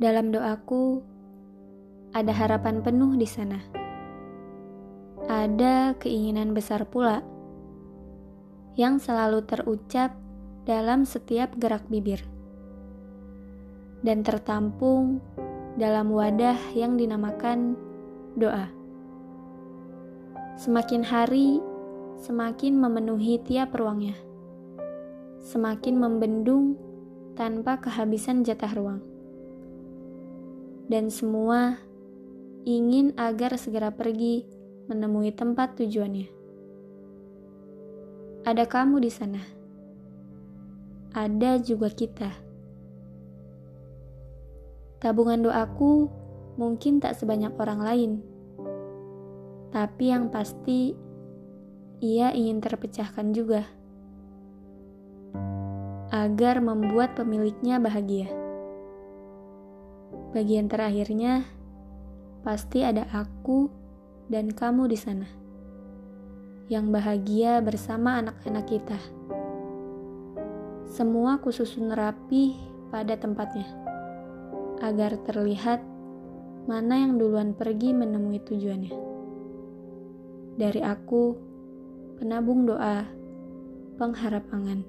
Dalam doaku, ada harapan penuh di sana. Ada keinginan besar pula yang selalu terucap dalam setiap gerak bibir dan tertampung dalam wadah yang dinamakan doa. Semakin hari, semakin memenuhi tiap ruangnya, semakin membendung tanpa kehabisan jatah ruang dan semua ingin agar segera pergi menemui tempat tujuannya. Ada kamu di sana. Ada juga kita. Tabungan doaku mungkin tak sebanyak orang lain. Tapi yang pasti ia ingin terpecahkan juga. Agar membuat pemiliknya bahagia. Bagian terakhirnya pasti ada aku dan kamu di sana yang bahagia bersama anak-anak kita. Semua kususun rapi pada tempatnya agar terlihat mana yang duluan pergi menemui tujuannya. Dari aku, penabung doa, pengharap angan.